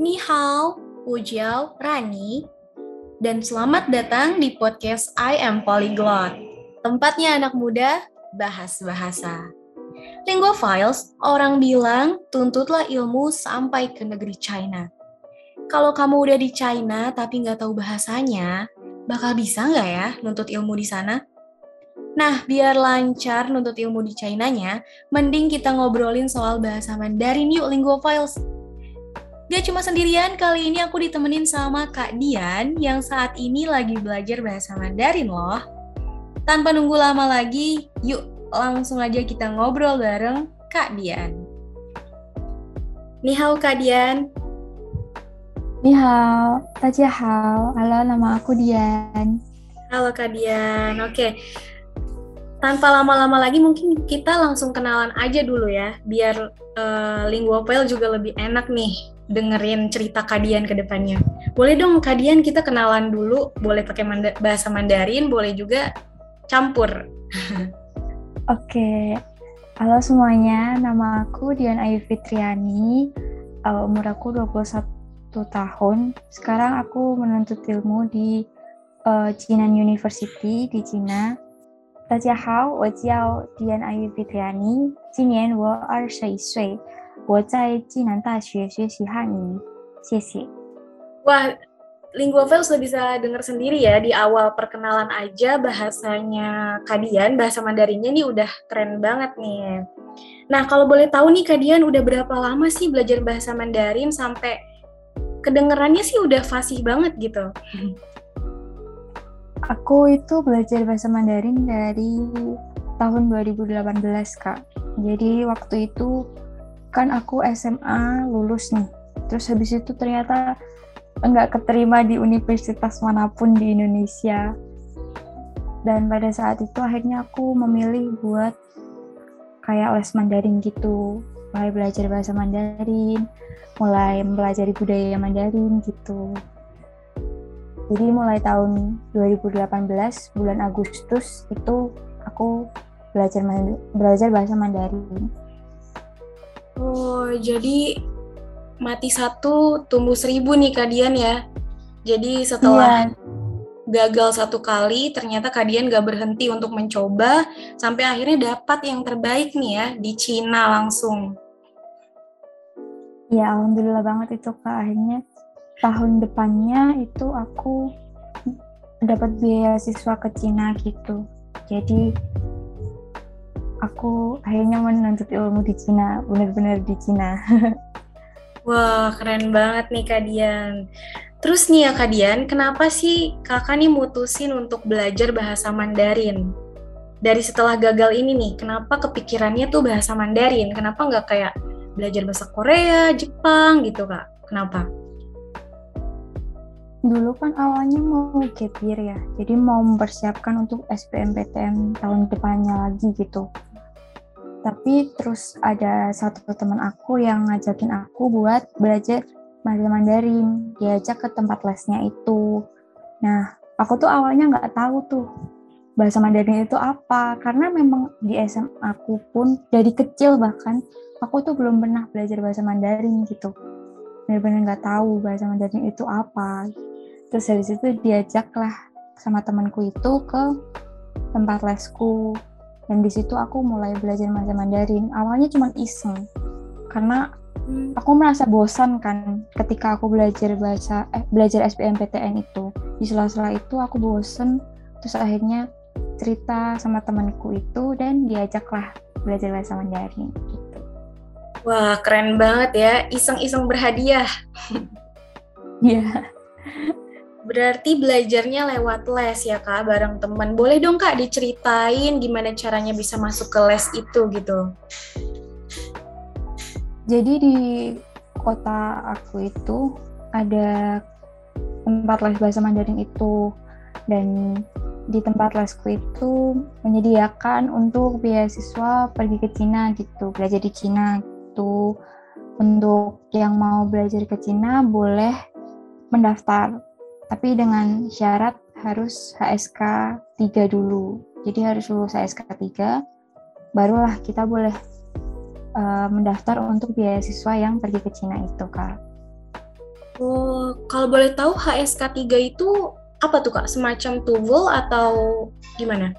Ni hao, Wujiao, Rani, dan selamat datang di podcast I Am Polyglot. Tempatnya anak muda bahas bahasa. Lingua Files, orang bilang tuntutlah ilmu sampai ke negeri China. Kalau kamu udah di China tapi nggak tahu bahasanya, bakal bisa nggak ya nuntut ilmu di sana? Nah, biar lancar nuntut ilmu di China-nya, mending kita ngobrolin soal bahasa Mandarin yuk Lingua Files. Gak cuma sendirian, kali ini aku ditemenin sama Kak Dian yang saat ini lagi belajar bahasa Mandarin loh. Tanpa nunggu lama lagi, yuk langsung aja kita ngobrol bareng Kak Dian. Nihao Kak Dian. Nihao, hao. Halo, nama aku Dian. Halo Kak Dian, oke. Tanpa lama-lama lagi mungkin kita langsung kenalan aja dulu ya, biar uh, Linguapel juga lebih enak nih dengerin cerita Kadian ke depannya. Boleh dong Kadian kita kenalan dulu, boleh pakai manda bahasa Mandarin, boleh juga campur. Oke, halo semuanya, nama aku Dian Ayu Fitriani, uh, umur aku 21 tahun. Sekarang aku menuntut ilmu di uh, Jinan University di Cina. 大家好，我叫 Dian Ayu Fitriani，今年我二十一岁。我在暨南大学学习汉语，谢谢。Wah, Linguavel sudah bisa dengar sendiri ya di awal perkenalan aja bahasanya Kadian, bahasa Mandarinnya nih udah keren banget nih. Nah, kalau boleh tahu nih Kadian udah berapa lama sih belajar bahasa Mandarin sampai kedengerannya sih udah fasih banget gitu? Aku itu belajar bahasa Mandarin dari tahun 2018, Kak. Jadi waktu itu kan aku SMA lulus nih. Terus habis itu ternyata enggak keterima di universitas mana pun di Indonesia. Dan pada saat itu akhirnya aku memilih buat kayak les Mandarin gitu. Mulai belajar bahasa Mandarin mulai mempelajari budaya Mandarin gitu jadi mulai tahun 2018 bulan Agustus itu aku belajar belajar bahasa Mandarin Oh, jadi mati satu tumbuh seribu nih Kadian ya. Jadi setelah iya. gagal satu kali, ternyata Kadian gak berhenti untuk mencoba sampai akhirnya dapat yang terbaik nih ya di Cina langsung. Ya, alhamdulillah banget itu Kak. Akhirnya tahun depannya itu aku dapat beasiswa ke Cina gitu. Jadi aku akhirnya menuntut ilmu di Cina, benar-benar di Cina. Wah, keren banget nih Kak Dian. Terus nih ya Kak Dian, kenapa sih kakak nih mutusin untuk belajar bahasa Mandarin? Dari setelah gagal ini nih, kenapa kepikirannya tuh bahasa Mandarin? Kenapa nggak kayak belajar bahasa Korea, Jepang gitu Kak? Kenapa? Dulu kan awalnya mau year ya, jadi mau mempersiapkan untuk SBMPTN tahun depannya lagi gitu. Tapi terus ada satu teman aku yang ngajakin aku buat belajar bahasa Mandarin diajak ke tempat lesnya itu. Nah aku tuh awalnya nggak tahu tuh bahasa Mandarin itu apa karena memang di SMA aku pun dari kecil bahkan aku tuh belum pernah belajar bahasa Mandarin gitu benar-benar nggak tahu bahasa Mandarin itu apa terus dari situ diajaklah sama temanku itu ke tempat lesku dan di situ aku mulai belajar bahasa Mandarin awalnya cuma iseng karena hmm. aku merasa bosan kan ketika aku belajar bahasa eh, belajar SBMPTN itu di sela-sela itu aku bosan terus akhirnya cerita sama temanku itu dan diajaklah belajar bahasa Mandarin gitu. Wah keren banget ya iseng-iseng berhadiah. Iya. Berarti belajarnya lewat les ya kak, bareng teman. Boleh dong kak diceritain gimana caranya bisa masuk ke les itu gitu? Jadi di kota aku itu ada tempat les bahasa Mandarin itu dan di tempat lesku itu menyediakan untuk beasiswa pergi ke Cina gitu, belajar di Cina gitu. Untuk yang mau belajar ke Cina boleh mendaftar tapi dengan syarat harus HSK 3 dulu. Jadi harus lulus HSK 3, barulah kita boleh uh, mendaftar untuk beasiswa yang pergi ke Cina itu, Kak. Oh, kalau boleh tahu HSK 3 itu apa tuh Kak? Semacam TOEFL atau gimana?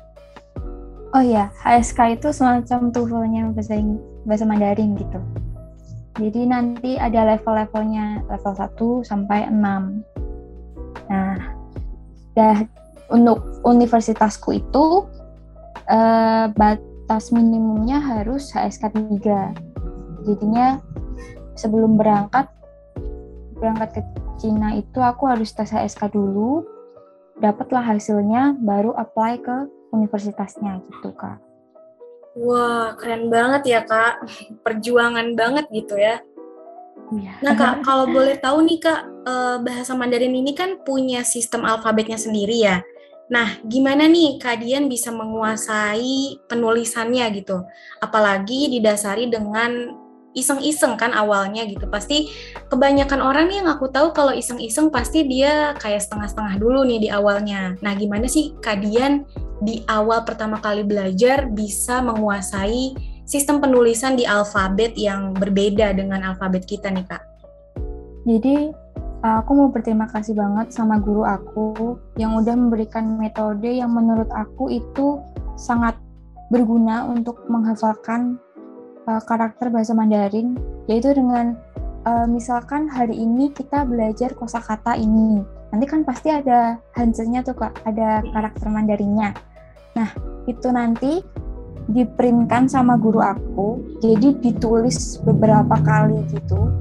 Oh iya, HSK itu semacam TOEFL-nya bahasa bahasa Mandarin gitu. Jadi nanti ada level-levelnya level 1 sampai 6. Nah, dah untuk universitasku itu eh, batas minimumnya harus HSK 3. Jadinya sebelum berangkat berangkat ke Cina itu aku harus tes HSK dulu, dapatlah hasilnya, baru apply ke universitasnya gitu kak. Wah keren banget ya kak, perjuangan banget gitu ya. Ya. Nah kak, kalau boleh tahu nih kak, eh, bahasa Mandarin ini kan punya sistem alfabetnya sendiri ya. Nah, gimana nih Kak Dian bisa menguasai penulisannya gitu? Apalagi didasari dengan iseng-iseng kan awalnya gitu. Pasti kebanyakan orang nih yang aku tahu kalau iseng-iseng pasti dia kayak setengah-setengah dulu nih di awalnya. Nah, gimana sih kalian di awal pertama kali belajar bisa menguasai sistem penulisan di alfabet yang berbeda dengan alfabet kita nih, Kak? Jadi, aku mau berterima kasih banget sama guru aku yang udah memberikan metode yang menurut aku itu sangat berguna untuk menghafalkan uh, karakter bahasa Mandarin. Yaitu dengan uh, misalkan hari ini kita belajar kosakata ini. Nanti kan pasti ada hanselnya tuh kak. Ada karakter Mandarinnya nah itu nanti diprintkan sama guru aku jadi ditulis beberapa kali gitu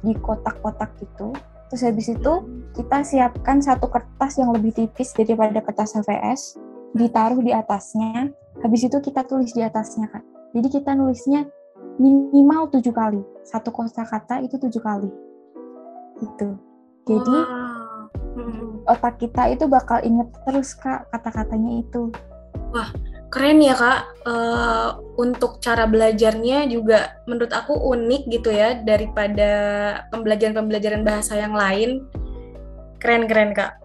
di kotak-kotak gitu terus habis itu kita siapkan satu kertas yang lebih tipis daripada kertas HVS ditaruh di atasnya habis itu kita tulis di atasnya kan jadi kita nulisnya minimal tujuh kali. Satu kosakata itu tujuh kali. Gitu. Jadi wow. Otak kita itu bakal inget terus kak kata-katanya itu. Wah keren ya kak. Uh, untuk cara belajarnya juga menurut aku unik gitu ya daripada pembelajaran-pembelajaran bahasa yang lain. Keren-keren kak.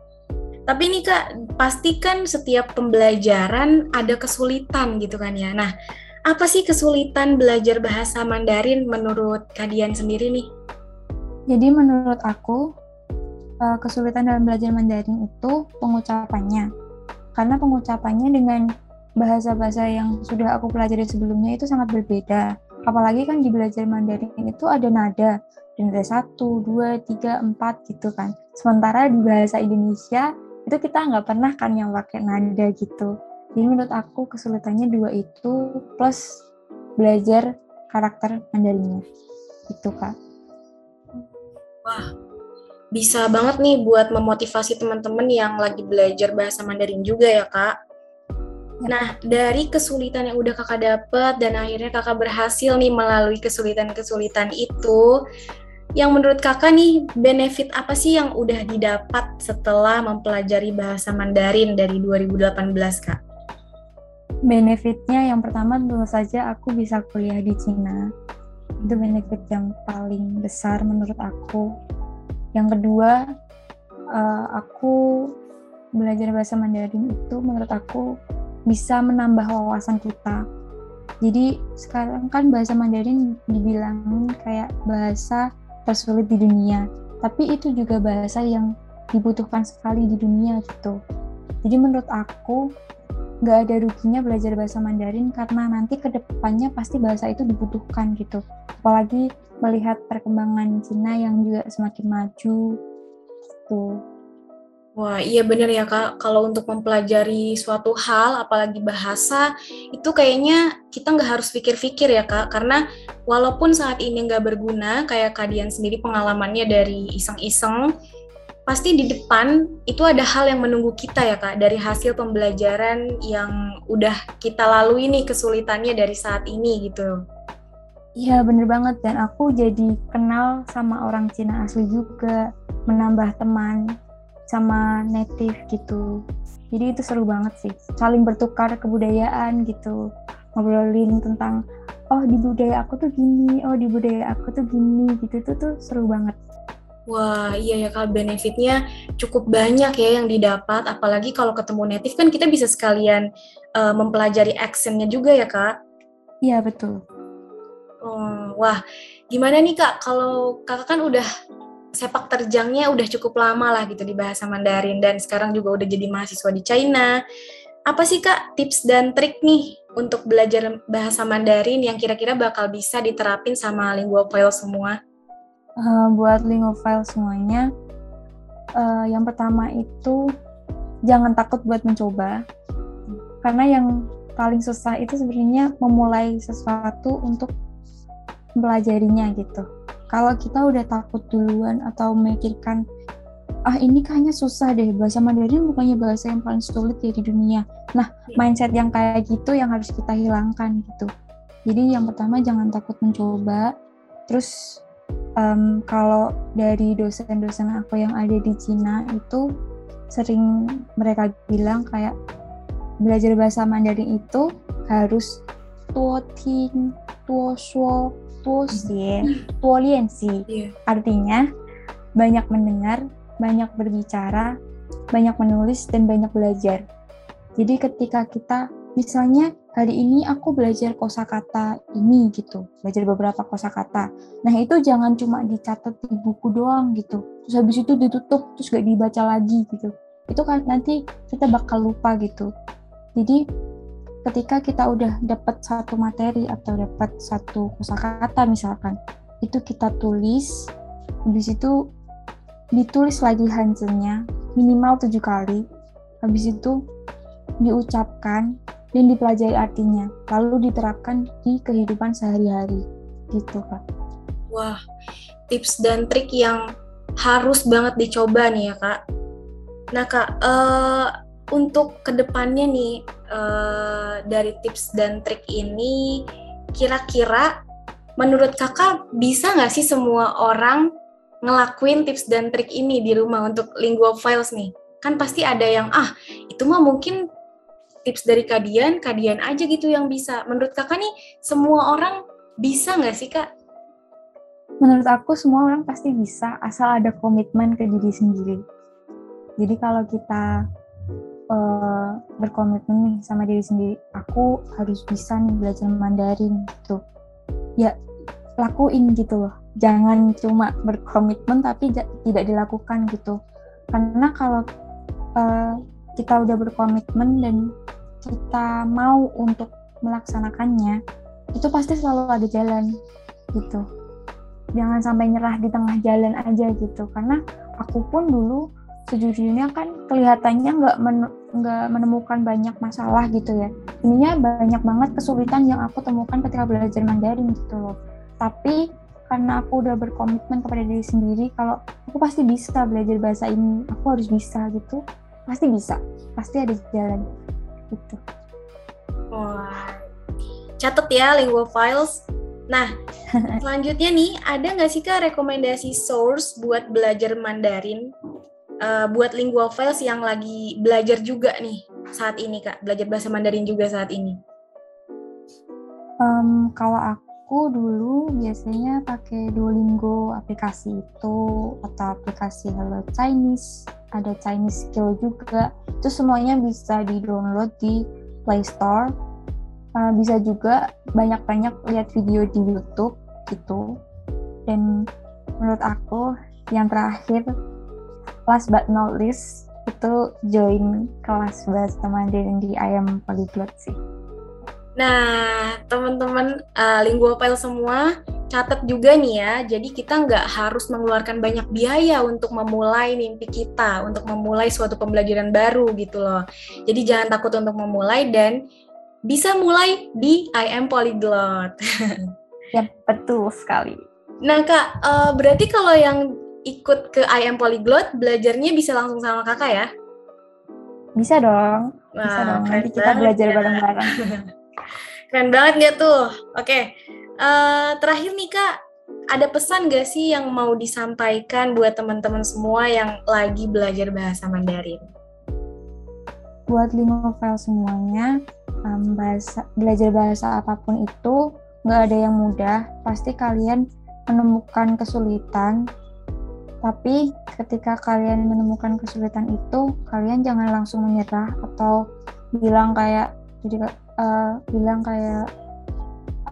Tapi ini kak, pastikan setiap pembelajaran ada kesulitan gitu kan ya. Nah, apa sih kesulitan belajar bahasa Mandarin menurut kalian sendiri nih? Jadi menurut aku eh, kesulitan dalam belajar Mandarin itu pengucapannya. Karena pengucapannya dengan bahasa-bahasa yang sudah aku pelajari sebelumnya itu sangat berbeda. Apalagi kan di belajar Mandarin itu ada nada, dan ada satu, dua, tiga, empat gitu kan. Sementara di bahasa Indonesia itu kita nggak pernah kan yang pakai nada gitu. Jadi menurut aku kesulitannya dua itu plus belajar karakter Mandarinnya. Itu Kak. Wah, bisa banget nih buat memotivasi teman-teman yang lagi belajar bahasa Mandarin juga ya Kak. Nah, dari kesulitan yang udah kakak dapat dan akhirnya kakak berhasil nih melalui kesulitan-kesulitan itu, yang menurut kakak nih benefit apa sih yang udah didapat setelah mempelajari bahasa Mandarin dari 2018 kak? benefitnya yang pertama tentu saja aku bisa kuliah di Cina itu benefit yang paling besar menurut aku yang kedua uh, aku belajar bahasa Mandarin itu menurut aku bisa menambah wawasan kita. Jadi sekarang kan bahasa Mandarin dibilangin kayak bahasa tersulit di dunia tapi itu juga bahasa yang dibutuhkan sekali di dunia gitu. Jadi menurut aku nggak ada ruginya belajar bahasa Mandarin karena nanti ke depannya pasti bahasa itu dibutuhkan gitu. Apalagi melihat perkembangan Cina yang juga semakin maju gitu. Wah iya bener ya kak, kalau untuk mempelajari suatu hal, apalagi bahasa, itu kayaknya kita nggak harus pikir-pikir ya kak, karena walaupun saat ini nggak berguna, kayak kalian sendiri pengalamannya dari iseng-iseng, pasti di depan itu ada hal yang menunggu kita ya kak dari hasil pembelajaran yang udah kita lalui nih kesulitannya dari saat ini gitu. Iya bener banget dan aku jadi kenal sama orang Cina asli juga menambah teman sama native gitu. Jadi itu seru banget sih saling bertukar kebudayaan gitu ngobrolin tentang oh di budaya aku tuh gini oh di budaya aku tuh gini gitu itu tuh seru banget. Wah, iya ya Kak, benefitnya cukup banyak ya yang didapat, apalagi kalau ketemu native kan kita bisa sekalian uh, mempelajari accentnya juga ya Kak? Iya, betul. Oh, wah, gimana nih Kak, kalau Kakak kan udah sepak terjangnya udah cukup lama lah gitu di bahasa Mandarin dan sekarang juga udah jadi mahasiswa di China. Apa sih Kak tips dan trik nih untuk belajar bahasa Mandarin yang kira-kira bakal bisa diterapin sama linguophile semua? Uh, buat linguophile semuanya, uh, yang pertama itu jangan takut buat mencoba. Karena yang paling susah itu sebenarnya memulai sesuatu untuk belajarinya gitu kalau kita udah takut duluan atau memikirkan ah ini kayaknya susah deh bahasa Mandarin bukannya bahasa yang paling sulit ya di dunia nah iya. mindset yang kayak gitu yang harus kita hilangkan gitu jadi yang pertama jangan takut mencoba terus um, kalau dari dosen-dosen aku yang ada di Cina itu sering mereka bilang kayak belajar bahasa Mandarin itu harus tuo ting, tuo shuo, tuosie, tuoliensi. Yeah. Artinya banyak mendengar, banyak berbicara, banyak menulis dan banyak belajar. Jadi ketika kita misalnya hari ini aku belajar kosakata ini gitu, belajar beberapa kosakata. Nah itu jangan cuma dicatat di buku doang gitu. Terus habis itu ditutup terus gak dibaca lagi gitu. Itu kan nanti kita bakal lupa gitu. Jadi ketika kita udah dapat satu materi atau dapat satu kosakata misalkan itu kita tulis habis itu ditulis lagi hanselnya minimal tujuh kali habis itu diucapkan dan dipelajari artinya lalu diterapkan di kehidupan sehari-hari. Gitu kak. Wah tips dan trik yang harus banget dicoba nih ya kak. Nah kak uh, untuk ke depannya nih uh, dari tips dan trik ini kira-kira menurut kakak bisa nggak sih semua orang ngelakuin tips dan trik ini di rumah untuk lingual files nih? Kan pasti ada yang ah itu mah mungkin tips dari kadian kadian aja gitu yang bisa. Menurut kakak nih semua orang bisa nggak sih kak? Menurut aku semua orang pasti bisa asal ada komitmen ke diri sendiri. Jadi kalau kita uh, berkomitmen nih sama diri sendiri aku harus bisa nih belajar Mandarin gitu ya lakuin gitu loh. Jangan cuma berkomitmen tapi tidak dilakukan gitu. Karena kalau uh, kita udah berkomitmen dan kita mau untuk melaksanakannya itu pasti selalu ada jalan gitu. Jangan sampai nyerah di tengah jalan aja gitu. Karena aku pun dulu sejujurnya kan kelihatannya nggak men menemukan banyak masalah gitu ya. Ininya banyak banget kesulitan yang aku temukan ketika belajar Mandarin gitu loh. Tapi karena aku udah berkomitmen kepada diri sendiri kalau aku pasti bisa belajar bahasa ini aku harus bisa gitu. Pasti bisa pasti ada jalan gitu. Wah. Catet ya lingual files. Nah, selanjutnya nih, ada nggak sih Kak rekomendasi source buat belajar Mandarin? Uh, buat linguophiles yang lagi belajar juga nih saat ini kak. Belajar bahasa Mandarin juga saat ini. Um, kalau aku dulu biasanya pakai Duolingo aplikasi itu atau aplikasi Hello Chinese. Ada Chinese Skill juga. Itu semuanya bisa di download di Play Store. Uh, bisa juga banyak-banyak lihat video di YouTube gitu. Dan menurut aku yang terakhir last but not least itu join kelas bahasa Mandarin di ayam polyglot sih. Nah, teman-teman uh, linguophile semua, catat juga nih ya. Jadi kita nggak harus mengeluarkan banyak biaya untuk memulai mimpi kita, untuk memulai suatu pembelajaran baru gitu loh. Jadi jangan takut untuk memulai dan bisa mulai di I am Polyglot. ya, betul sekali. Nah, Kak, uh, berarti kalau yang ikut ke IM Polyglot, belajarnya bisa langsung sama kakak ya? Bisa dong. Bisa dong. Nanti kita belajar ya. bareng-bareng. keren banget gak tuh? Oke. Okay. Uh, eh, terakhir nih kak, ada pesan gak sih yang mau disampaikan buat teman-teman semua yang lagi belajar bahasa Mandarin? Buat linguophile semuanya, um, bahasa, belajar bahasa apa pun itu nggak ada yang mudah. Pasti kalian menemukan kesulitan tapi ketika kalian menemukan kesulitan itu, kalian jangan langsung menyerah atau bilang kayak jadi uh, bilang kayak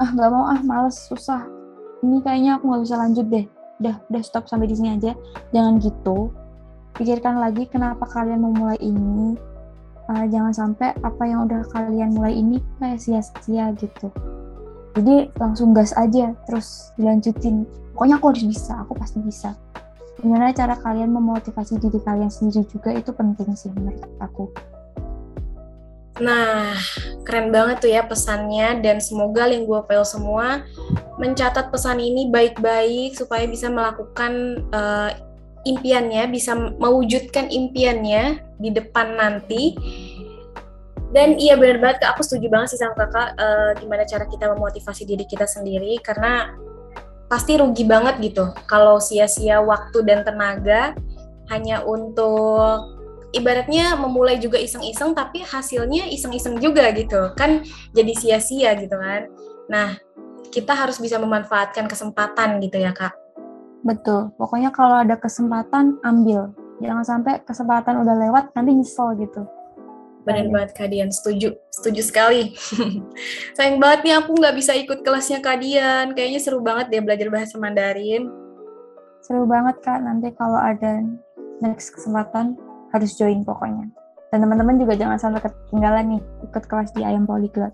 ah nggak mau ah males susah. Ini kayaknya aku nggak bisa lanjut deh. Udah udah stop sampai di sini aja. Jangan gitu. Pikirkan lagi kenapa kalian memulai ini. Uh, jangan sampai apa yang udah kalian mulai ini kayak sia-sia gitu. Jadi langsung gas aja terus dilanjutin. Pokoknya aku harus bisa aku pasti bisa. Gimana cara kalian memotivasi diri kalian sendiri juga itu penting sih menurut aku Nah, keren banget tuh ya pesannya dan semoga Linguafail semua mencatat pesan ini baik-baik supaya bisa melakukan uh, impiannya, bisa mewujudkan impiannya di depan nanti. Dan iya benar banget, aku setuju banget sih sama kakak uh, gimana cara kita memotivasi diri kita sendiri karena pasti rugi banget gitu kalau sia-sia waktu dan tenaga hanya untuk ibaratnya memulai juga iseng-iseng tapi hasilnya iseng-iseng juga gitu. Kan jadi sia-sia gitu kan. Nah kita harus bisa memanfaatkan kesempatan gitu ya kak. Betul. Pokoknya kalau ada kesempatan ambil. Jangan sampai kesempatan udah lewat nanti nyesel gitu. Benar banget Kadian, setuju, setuju sekali. Sayang banget nih aku nggak bisa ikut kelasnya Kadian. Kayaknya seru banget dia belajar bahasa Mandarin. Seru banget Kak, nanti kalau ada next kesempatan harus join pokoknya. Dan teman-teman juga jangan sampai ketinggalan nih ikut kelas di Ayam Polyglot.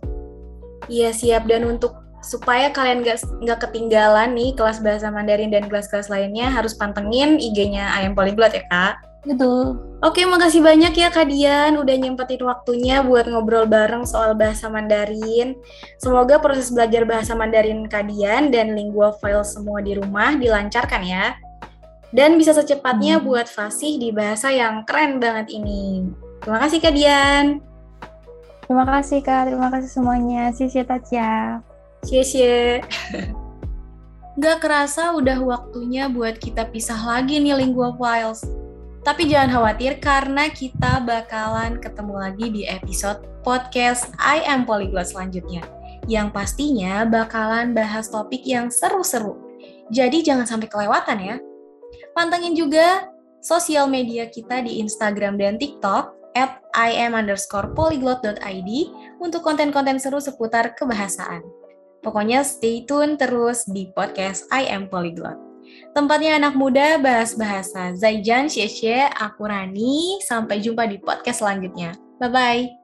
Iya siap dan untuk supaya kalian gak, nggak ketinggalan nih kelas bahasa Mandarin dan kelas-kelas lainnya harus pantengin IG-nya Ayam Polyglot ya kak. Betul. Oke, makasih banyak ya Kak Dian udah nyempetin waktunya buat ngobrol bareng soal bahasa Mandarin. Semoga proses belajar bahasa Mandarin Kak Dian dan lingua file semua di rumah dilancarkan ya dan bisa secepatnya hmm. buat fasih di bahasa yang keren banget ini. Terima kasih Kak Dian. Terima kasih Kak, terima kasih semuanya. Xie Tacia. Xie Gak kerasa udah waktunya buat kita pisah lagi nih Lingua Files. Tapi jangan khawatir karena kita bakalan ketemu lagi di episode podcast I Am Polyglot selanjutnya. Yang pastinya bakalan bahas topik yang seru-seru. Jadi jangan sampai kelewatan ya. Pantengin juga sosial media kita di Instagram dan TikTok at im underscore polyglot.id untuk konten-konten seru seputar kebahasaan. Pokoknya stay tune terus di podcast I Am Polyglot. Tempatnya anak muda bahas bahasa. Zaijan, Xie aku Rani. Sampai jumpa di podcast selanjutnya. Bye-bye.